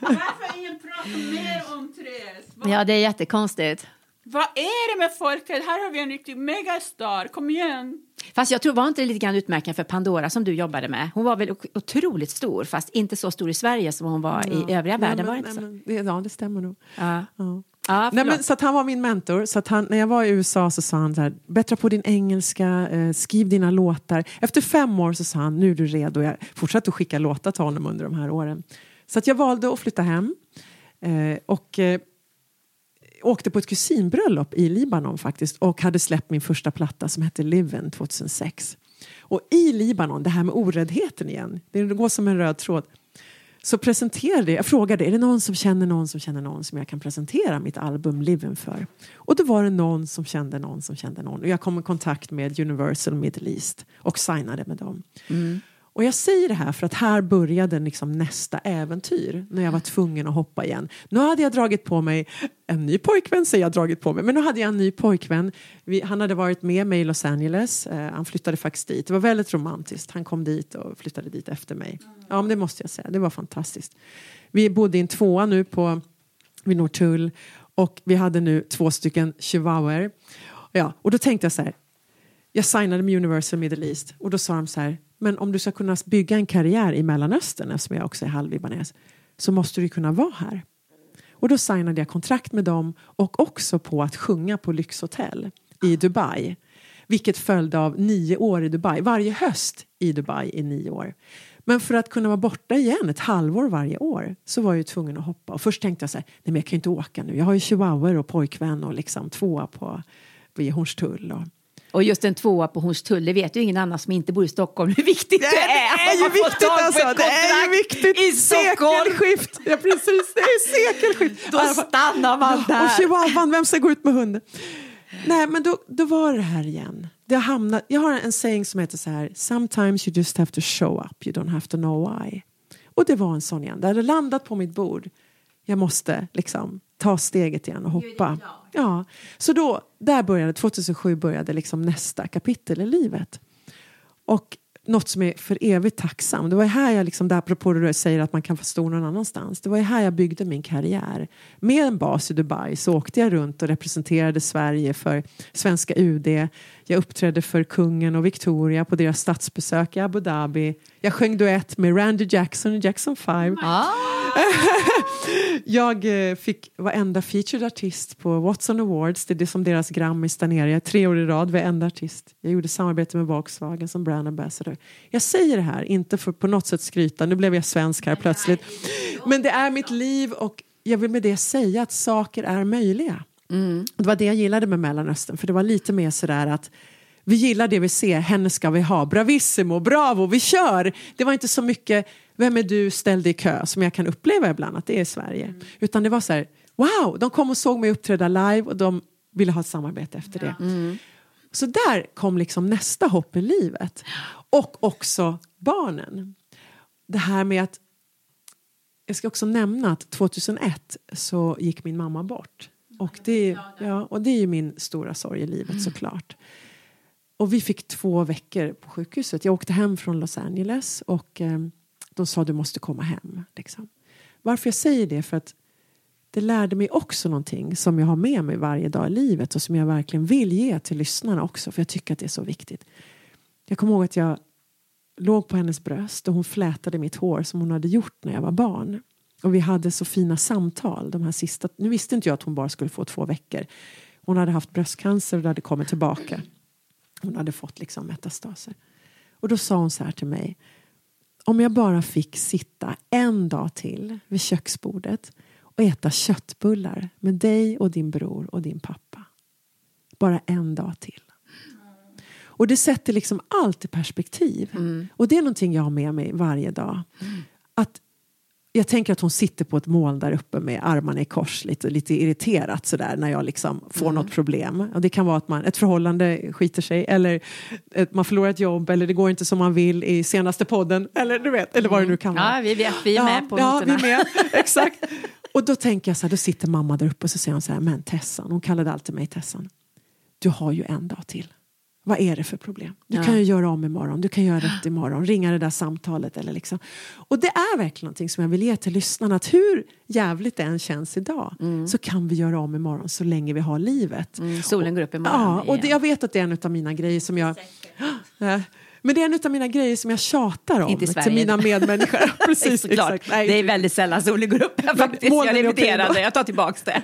Varför ingen pratar mer om Therese? Ja, det är jättekonstigt. Vad är det med folket? Här har vi en riktig megastar. Kom igen! Fast jag tror var inte lite grann utmärkande för Pandora som du jobbade med. Hon var väl otroligt stor, fast inte så stor i Sverige som hon var ja. i övriga världen. var det inte så? Men, ja, det stämmer nog. Ja. ja. Ja, nej, men, så att han var min mentor. Så att han, när jag var i USA så sa han så här, bättra på din engelska, eh, skriv dina låtar. Efter fem år så sa han, nu är du redo. Jag fortsatte att skicka låtar till honom under de här åren. Så att jag valde att flytta hem. Eh, och eh, åkte på ett kusinbröllop i Libanon faktiskt och hade släppt min första platta som hette Liven 2006. Och i Libanon, det här med oräddheten igen, det går som en röd tråd, så presenterade jag, frågade är det någon som känner någon som känner någon som jag kan presentera mitt album Liven för. Och då var det någon som kände någon som kände någon och jag kom i kontakt med Universal Middle East och signade med dem. Mm. Och jag säger det här för att här började liksom nästa äventyr när jag var tvungen att hoppa igen. Nu hade jag dragit på mig en ny pojkvän, säger jag dragit på mig, men nu hade jag en ny pojkvän. Vi, han hade varit med mig i Los Angeles, eh, han flyttade faktiskt dit. Det var väldigt romantiskt. Han kom dit och flyttade dit efter mig. Ja, men det måste jag säga, det var fantastiskt. Vi bodde i en tvåa nu på, vid Norrtull och vi hade nu två stycken chihuahuor. Ja, och då tänkte jag så här, jag signade med Universal Middle East och då sa de så här men om du ska kunna bygga en karriär i Mellanöstern, eftersom jag också är halvlibanes, så måste du kunna vara här. Och då signade jag kontrakt med dem och också på att sjunga på lyxhotell i Dubai. Vilket följde av nio år i Dubai. Varje höst i Dubai i nio år. Men för att kunna vara borta igen ett halvår varje år så var jag tvungen att hoppa. Och först tänkte jag så här, nej men jag kan ju inte åka nu. Jag har ju chihuahuor och pojkvän och liksom tvåa på, på Hornstull. Och, och just en tvåa på Hornstull, det vet ju ingen annan som inte bor i Stockholm hur viktigt det, det är. Det är ju viktigt alltså, det är ju viktigt. I Sekelskift, ja precis, det är sekelskift. Då stannar man där. Och chihuahuan, vem ska gå ut med hunden? Nej, men då, då var det här igen. Det har hamnat, jag har en saying som heter så här, sometimes you just have to show up, you don't have to know why. Och det var en sån igen, det hade landat på mitt bord. Jag måste liksom ta steget igen och hoppa. Ja, så då, där började, 2007 började liksom nästa kapitel i livet. Och något som är för evigt tacksam. Det var här jag, liksom, där, apropå det du säger att man kan få stor någon annanstans. Det var här jag byggde min karriär. Med en bas i Dubai så åkte jag runt och representerade Sverige för svenska UD. Jag uppträdde för kungen och Victoria på deras statsbesök i Abu Dhabi. Jag sjöng duett med Randy Jackson i Jackson 5. Ah. Jag eh, fick varenda featured artist på Watson Awards. Det är det som deras Grammis där nere. Jag är tre år i rad varenda artist. Jag gjorde samarbete med Volkswagen som brand ambassador. Jag säger det här, inte för på något sätt skryta. Nu blev jag svensk här plötsligt. Men det är mitt liv och jag vill med det säga att saker är möjliga. Och det var det jag gillade med Mellanöstern. För det var lite mer sådär att vi gillar det vi ser, henne ska vi ha, bravissimo, bravo, vi kör. Det var inte så mycket, vem är du, ställ dig i kö, som jag kan uppleva ibland att det är i Sverige. Utan det var så här, wow, de kom och såg mig uppträda live och de ville ha ett samarbete efter det. Så där kom liksom nästa hopp i livet. Och också barnen. Det här med att, jag ska också nämna att 2001 så gick min mamma bort. Och det, ja, och det är ju min stora sorg i livet såklart. Och vi fick två veckor på sjukhuset. Jag åkte hem från Los Angeles och eh, de sa du måste komma hem. Liksom. Varför jag säger det? För att det lärde mig också någonting som jag har med mig varje dag i livet och som jag verkligen vill ge till lyssnarna också för jag tycker att det är så viktigt. Jag kommer ihåg att jag låg på hennes bröst och hon flätade mitt hår som hon hade gjort när jag var barn. Och vi hade så fina samtal de här sista, nu visste inte jag att hon bara skulle få två veckor. Hon hade haft bröstcancer och det hade kommit tillbaka. Hon hade fått liksom metastaser. Och då sa hon så här till mig. Om jag bara fick sitta en dag till vid köksbordet och äta köttbullar med dig och din bror och din pappa. Bara en dag till. Och det sätter liksom allt i perspektiv. Och det är någonting jag har med mig varje dag. Att jag tänker att hon sitter på ett moln där uppe med armarna i kors lite, lite irriterat sådär när jag liksom får något problem. Och det kan vara att man, ett förhållande skiter sig eller ett, man förlorar ett jobb eller det går inte som man vill i senaste podden eller du vet, eller vad det nu kan vara. Ja, vi vet, vi är med på ja, vi noterna. är med, exakt. Och då tänker jag så här, då sitter mamma där uppe och så säger hon så här, men Tessan, hon kallade alltid mig Tessan. Du har ju en dag till. Vad är det för problem? Du Ja. kan ju göra om imorgon, du kan göra rätt imorgon, ringa det där samtalet eller liksom. Och det är verkligen någonting som jag vill ge till lyssnarna att hur jävligt det än känns idag så kan vi göra om imorgon så länge vi har livet. Mm, solen går upp imorgon Ja, och det, jag vet att det är en av mina grejer som jag... Men det är en av mina grejer som jag tjatar om Inte i till mina medmänniskor. Precis, exakt. Nej, Det är väldigt sällan solen går upp här faktiskt. Jag ändå. jag tar tillbaks det.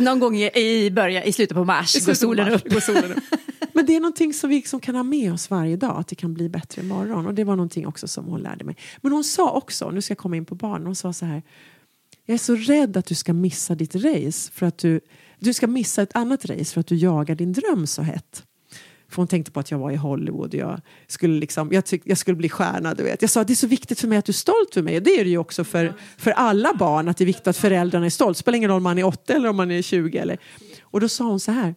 Någon gång i, början, i slutet på mars I går slutet på solen mars upp. går solen upp. Men det är någonting som vi liksom kan ha med oss varje dag, att det kan bli bättre imorgon. Och det var någonting också som hon lärde mig. Men hon sa också, nu ska jag komma in på barn, hon sa så här. Jag är så rädd att du ska missa ditt race för att du, du ska missa ett annat race för att du jagar din dröm så hett. För hon tänkte på att jag var i Hollywood och jag skulle, liksom, jag, tyck, jag skulle bli stjärna. Du vet. Jag sa att det är så viktigt för mig att du är stolt för mig. Och det är det ju också för, för alla barn, att det är viktigt att föräldrarna är stolta. Det spelar ingen roll om man är 8 eller om man är 20. Eller. Och då sa hon så här.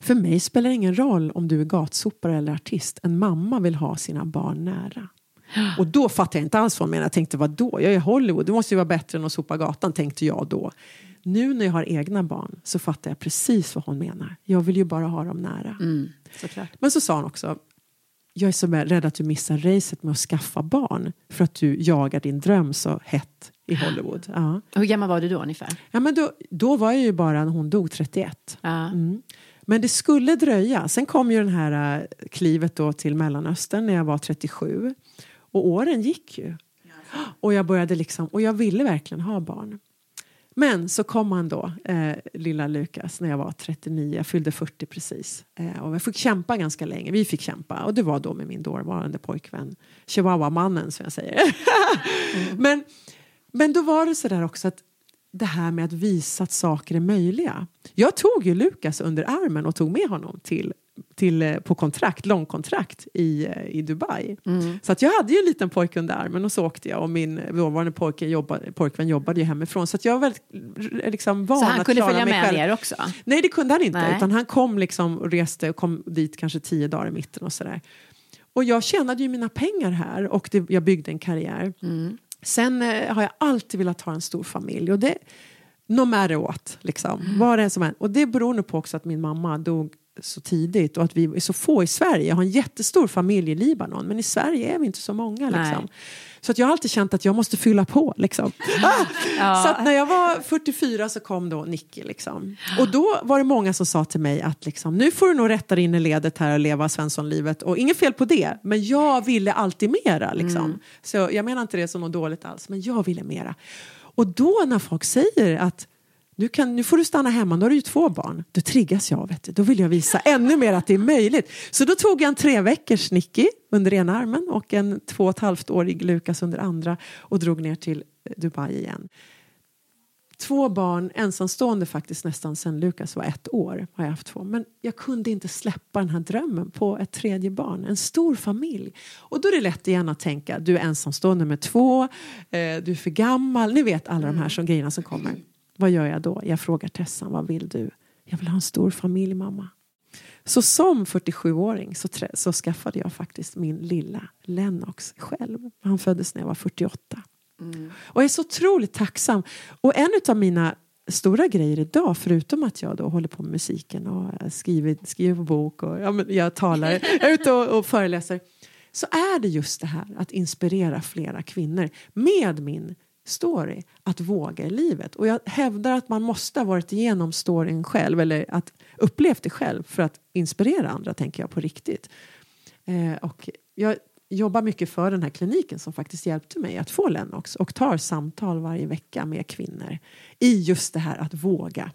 För mig spelar det ingen roll om du är gatsopare eller artist. En mamma vill ha sina barn nära. Och då fattade jag inte alls vad hon menade. Jag tänkte, vadå? då? Jag är i Hollywood, det måste ju vara bättre än att sopa gatan, tänkte jag då. Nu när jag har egna barn så fattar jag precis vad hon menar. Jag vill ju bara ha dem nära. Såklart. Men så sa hon också, jag är så rädd att du missar racet med att skaffa barn för att du jagar din dröm så hett i Hollywood. Ja. Hur gammal var du då ungefär? Ja, men då, då var jag ju bara när hon dog 31. Ja. Mm. Men det skulle dröja. Sen kom ju den här äh, klivet då till Mellanöstern när jag var 37. Och åren gick ju. Och jag började liksom, och jag ville verkligen ha barn. Men så kom han då, eh, lilla Lukas, när jag var 39. Jag fyllde 40 precis. Eh, och jag fick kämpa ganska länge. Vi fick kämpa. Och det var då med min dåvarande pojkvän. Chihuahua-mannen som jag säger. men, men då var det så där också att det här med att visa att saker är möjliga. Jag tog ju Lukas under armen och tog med honom till, till, eh, på kontrakt, långkontrakt i, eh, i Dubai. Så att jag hade ju en liten pojke under armen och så åkte jag och min dåvarande pojke jobbade, pojkvän jobbade ju hemifrån. Så att jag var väldigt liksom, van Så han att kunde följa med själv. ner också? Nej det kunde han inte Nej. utan han kom liksom och reste och kom dit kanske tio dagar i mitten och sådär. Och jag tjänade ju mina pengar här och det, jag byggde en karriär. Sen eh, har jag alltid velat ha en stor familj och det no matter what, liksom. Vad det är som är. Och det beror nog på också att min mamma dog så tidigt och att vi är så få i Sverige. Jag har en jättestor familj i Libanon men i Sverige är vi inte så många. Liksom. Så att jag har alltid känt att jag måste fylla på. Liksom. Ah! Så att när jag var 44 så kom då Nicky. Liksom. Och då var det många som sa till mig att liksom, nu får du nog rätta dig in i ledet här och leva Svenssonlivet. Och inget fel på det, men jag ville alltid mera. Liksom. Så jag menar inte det som något dåligt alls, men jag ville mera. Och då när folk säger att nu, kan, nu får du stanna hemma, nu har du ju två barn. Då triggas jag, vet du. då vill jag visa ännu mer att det är möjligt. Så då tog jag en tre veckors Nicky under ena armen och en två och ett halvt årig Lukas under andra och drog ner till Dubai igen. Två barn, ensamstående faktiskt nästan sen Lukas var ett år. har jag haft två. Men jag kunde inte släppa den här drömmen på ett tredje barn, en stor familj. Och då är det lätt igen att tänka, du är ensamstående med två, eh, du är för gammal, ni vet alla de här som, grejerna som kommer. Vad gör jag då? Jag frågar Tessan, vad vill du? Jag vill ha en stor familj mamma. Så som 47-åring så, så skaffade jag faktiskt min lilla Lennox själv. Han föddes när jag var 48. Mm. Och jag är så otroligt tacksam. Och en av mina stora grejer idag, förutom att jag då håller på med musiken och skriver, skriver bok och ja, jag talar, jag är ute och, och föreläser, så är det just det här att inspirera flera kvinnor med min story att våga i livet. Och jag hävdar att man måste ha varit igenom storyn själv eller att upplevt det själv för att inspirera andra, tänker jag på riktigt. Eh, och jag jobbar mycket för den här kliniken som faktiskt hjälpte mig att få Lennox och tar samtal varje vecka med kvinnor i just det här att våga.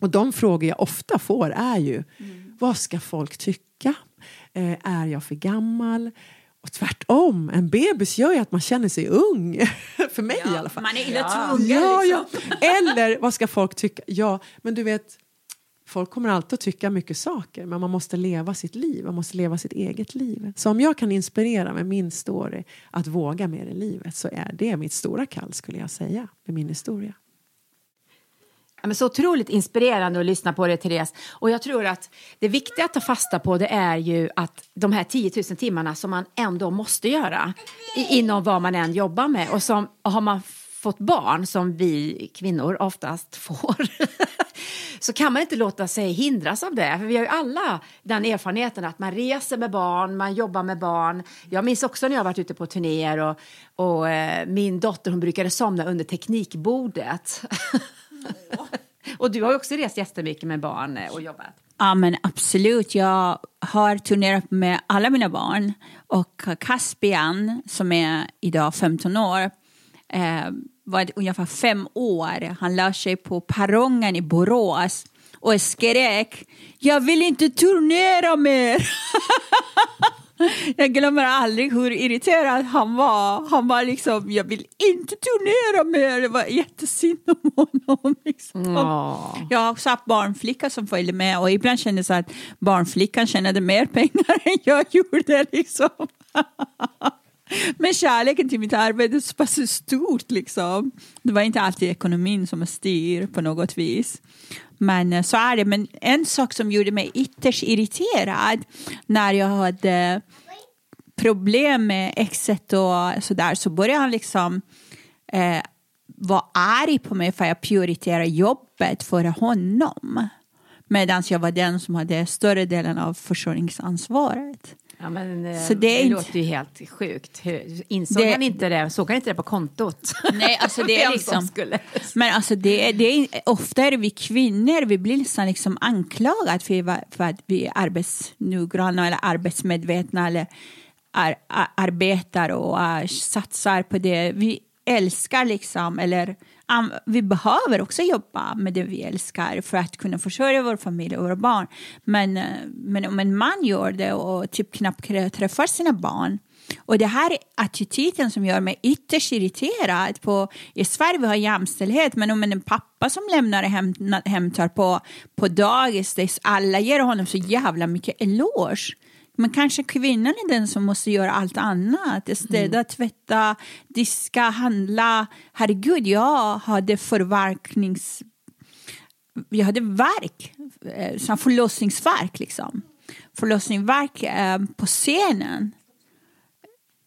Och de frågor jag ofta får är ju mm. vad ska folk tycka? Eh, är jag för gammal? Och tvärtom, en bebis gör ju att man känner sig ung. för mig ja, i alla fall. Man är illa tvungen. Ja, liksom. ja. Eller vad ska folk tycka? Ja, men du vet folk kommer alltid att tycka mycket saker men man måste leva sitt liv, man måste leva sitt eget liv. Så om jag kan inspirera med min story att våga mer i livet så är det mitt stora kall skulle jag säga med min historia. Men så otroligt inspirerande att lyssna på det, Therese. Och jag tror att det viktiga att ta fasta på det är ju att de här 10 000 timmarna som man ändå måste göra inom vad man än jobbar med. Och som har man fått barn, som vi kvinnor oftast får, så kan man inte låta sig hindras av det. För vi har ju alla den erfarenheten att man reser med barn, man jobbar med barn. Jag minns också när jag varit ute på turnéer och, och eh, min dotter hon brukade somna under teknikbordet. och du har också rest jättemycket med barn eh, och jobbat. Ja, men absolut. Jag har turnerat med alla mina barn. Och Caspian, som är idag 15 år, eh, var ungefär fem år. Han la sig på perrongen i Borås och skrek Jag vill inte turnera mer! Jag glömmer aldrig hur irriterad han var. Han var liksom, jag vill inte turnera mer. Det var jättesynd om honom. Liksom. Oh. Jag har också haft barnflicka som följde med och ibland kände jag att barnflickan tjänade mer pengar än jag gjorde. Liksom. Men kärleken till mitt arbete är så pass stort liksom. Det var inte alltid ekonomin som styr på något vis. Men eh, så är det. Men en sak som gjorde mig ytterst irriterad när jag hade problem med exet och sådär så började han liksom eh, vara arg på mig för att jag prioriterade jobbet före honom. Medan jag var den som hade större delen av försörjningsansvaret. Ja, men, eh, så det, det inte... låter ju helt sjukt. Insåg det... han inte det? Såg han inte det på kontot? Nej, alltså det är liksom... Men alltså det det är, ofta är det vi kvinnor, vi blir liksom, liksom anklagade för, för att vi är arbetsnoggranna eller arbetsmedvetna eller ar, ar, arbetar och uh, satsar på det. Vi älskar liksom, eller vi behöver också jobba med det vi älskar för att kunna försörja vår familj och våra barn. Men, eh, men om en man gör det och typ knappt träffar sina barn och det här är attityden som gör mig ytterst irriterad. På, I Sverige vi har jämställdhet, men om en pappa som lämnar och häm, hämtar på, på dagis, alla ger honom så jävla mycket eloge. Men kanske kvinnan är den som måste göra allt annat. Städa, mm. tvätta, diska, handla. Herregud, jag hade förverknings... Jag hade verk, eh, förlossningsverk liksom. Förlossningsverk eh, på scenen.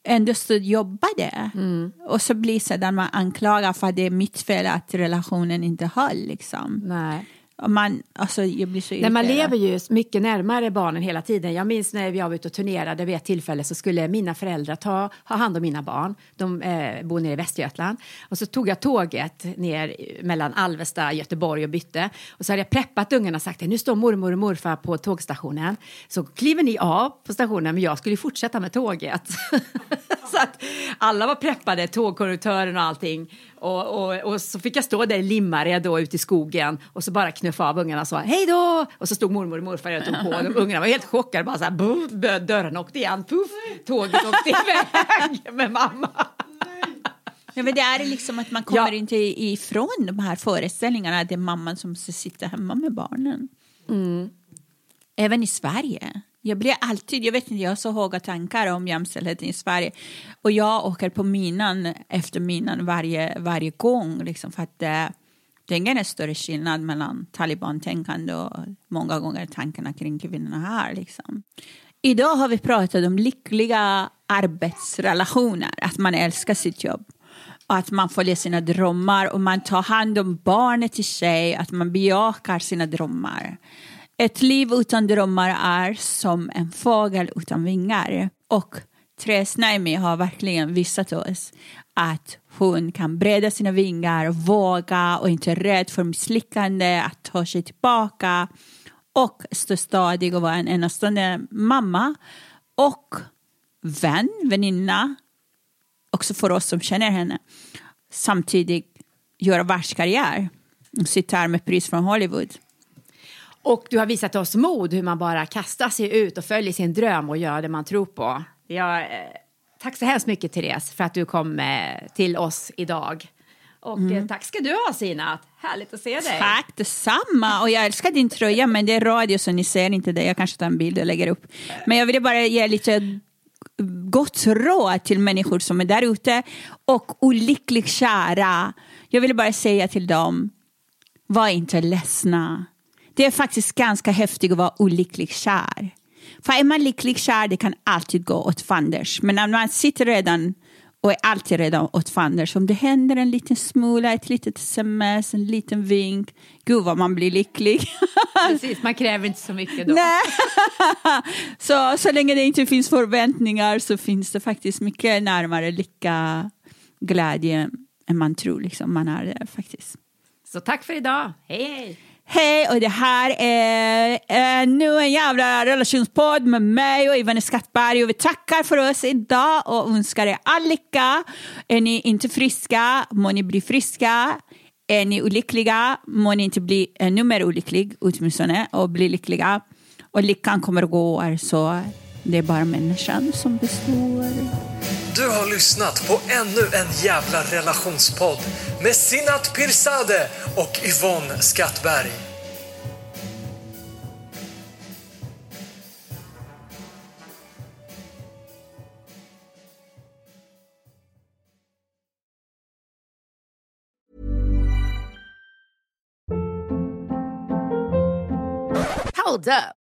Ändå så jobbade. Mm. Och så blir det så där man anklagar för att det är mitt fel att relationen inte höll liksom. Nej. Man, alltså, jag blir så Nej, man lever ju mycket närmare barnen hela tiden. Jag minns när jag var ute och turnerade vid ett tillfälle så skulle mina föräldrar ta, ha hand om mina barn. De eh, bor nere i Västergötland. Och så tog jag tåget ner mellan Alvesta, Göteborg och bytte. Och så hade jag preppat ungarna och sagt nu står mormor och morfar på tågstationen. Så kliver ni av på stationen men jag skulle fortsätta med tåget. så att alla var preppade, tågkonduktören och allting. Och, och, och så fick jag stå där i Limmared då ute i skogen och så bara knuffa av ungarna och sa hej då! Och så stod mormor och morfar och tog på och ungarna var helt chockade, bara så här, buff, dörren åkte igen, puff, tåget åkte iväg med mamma. Ja, men det är liksom att man kommer Ja. inte ifrån de här föreställningarna det är mamman som ska sitta hemma med barnen. Även i Sverige. Jag blir alltid, jag vet inte, jag har så höga tankar om jämställdheten i Sverige. Och jag åker på minan efter minan varje, varje gång. Liksom, för att det, det är ingen större skillnad mellan talibantänkande och många gånger tankarna kring kvinnorna här. Liksom. Idag har vi pratat om lyckliga arbetsrelationer, att man älskar sitt jobb och att man följer sina drömmar och man tar hand om barnet i sig, att man bejakar sina drömmar. Ett liv utan drömmar är som en fågel utan vingar. Och Therese Naimi har verkligen visat oss att hon kan breda sina vingar, våga och inte är rädd för misslyckande, att ta sig tillbaka och stå stadig och vara en enastående mamma och vän, väninna också för oss som känner henne. Samtidigt göra världskarriär. Och sitta här med pris från Hollywood. Och du har visat oss mod, hur man bara kastar sig ut och följer sin dröm och gör det man tror på. Jag, eh, tack så hemskt mycket Therese för att du kom eh, till oss idag. Och eh, tack ska du ha Sinat, härligt att se dig. Tack detsamma! Och jag älskar din tröja men det är radio så ni ser inte det. Jag kanske tar en bild och lägger upp. Men jag ville bara ge lite gott råd till människor som är där ute och olyckligt kära. Jag ville bara säga till dem, var inte ledsna. Det är faktiskt ganska häftigt att vara olyckligt kär. För är man lyckligt kär det kan alltid gå åt fanders. Men när man sitter redan och är alltid redan åt fanders. Om det händer en liten smula, ett litet sms, en liten vink. Gud vad man blir lycklig. Precis, man kräver inte så mycket då. Nej. så, så länge det inte finns förväntningar så finns det faktiskt mycket närmare lycka, glädje än man tror liksom man är där faktiskt. Så tack för idag, hej hej! Hej och det här är ännu nu en jävla relationspodd med mig och Ivan Skattberg och vi tackar för oss idag och önskar er all lycka. Är ni inte friska må ni bli friska. Är ni olyckliga må ni inte bli ännu mer olycklig åtminstone och bli lyckliga. Och lyckan kommer att gå så det är bara människan som består. Du har lyssnat på ännu en jävla relationspodd med Sinat Pirzadeh och Yvonne Skattberg. Hold up.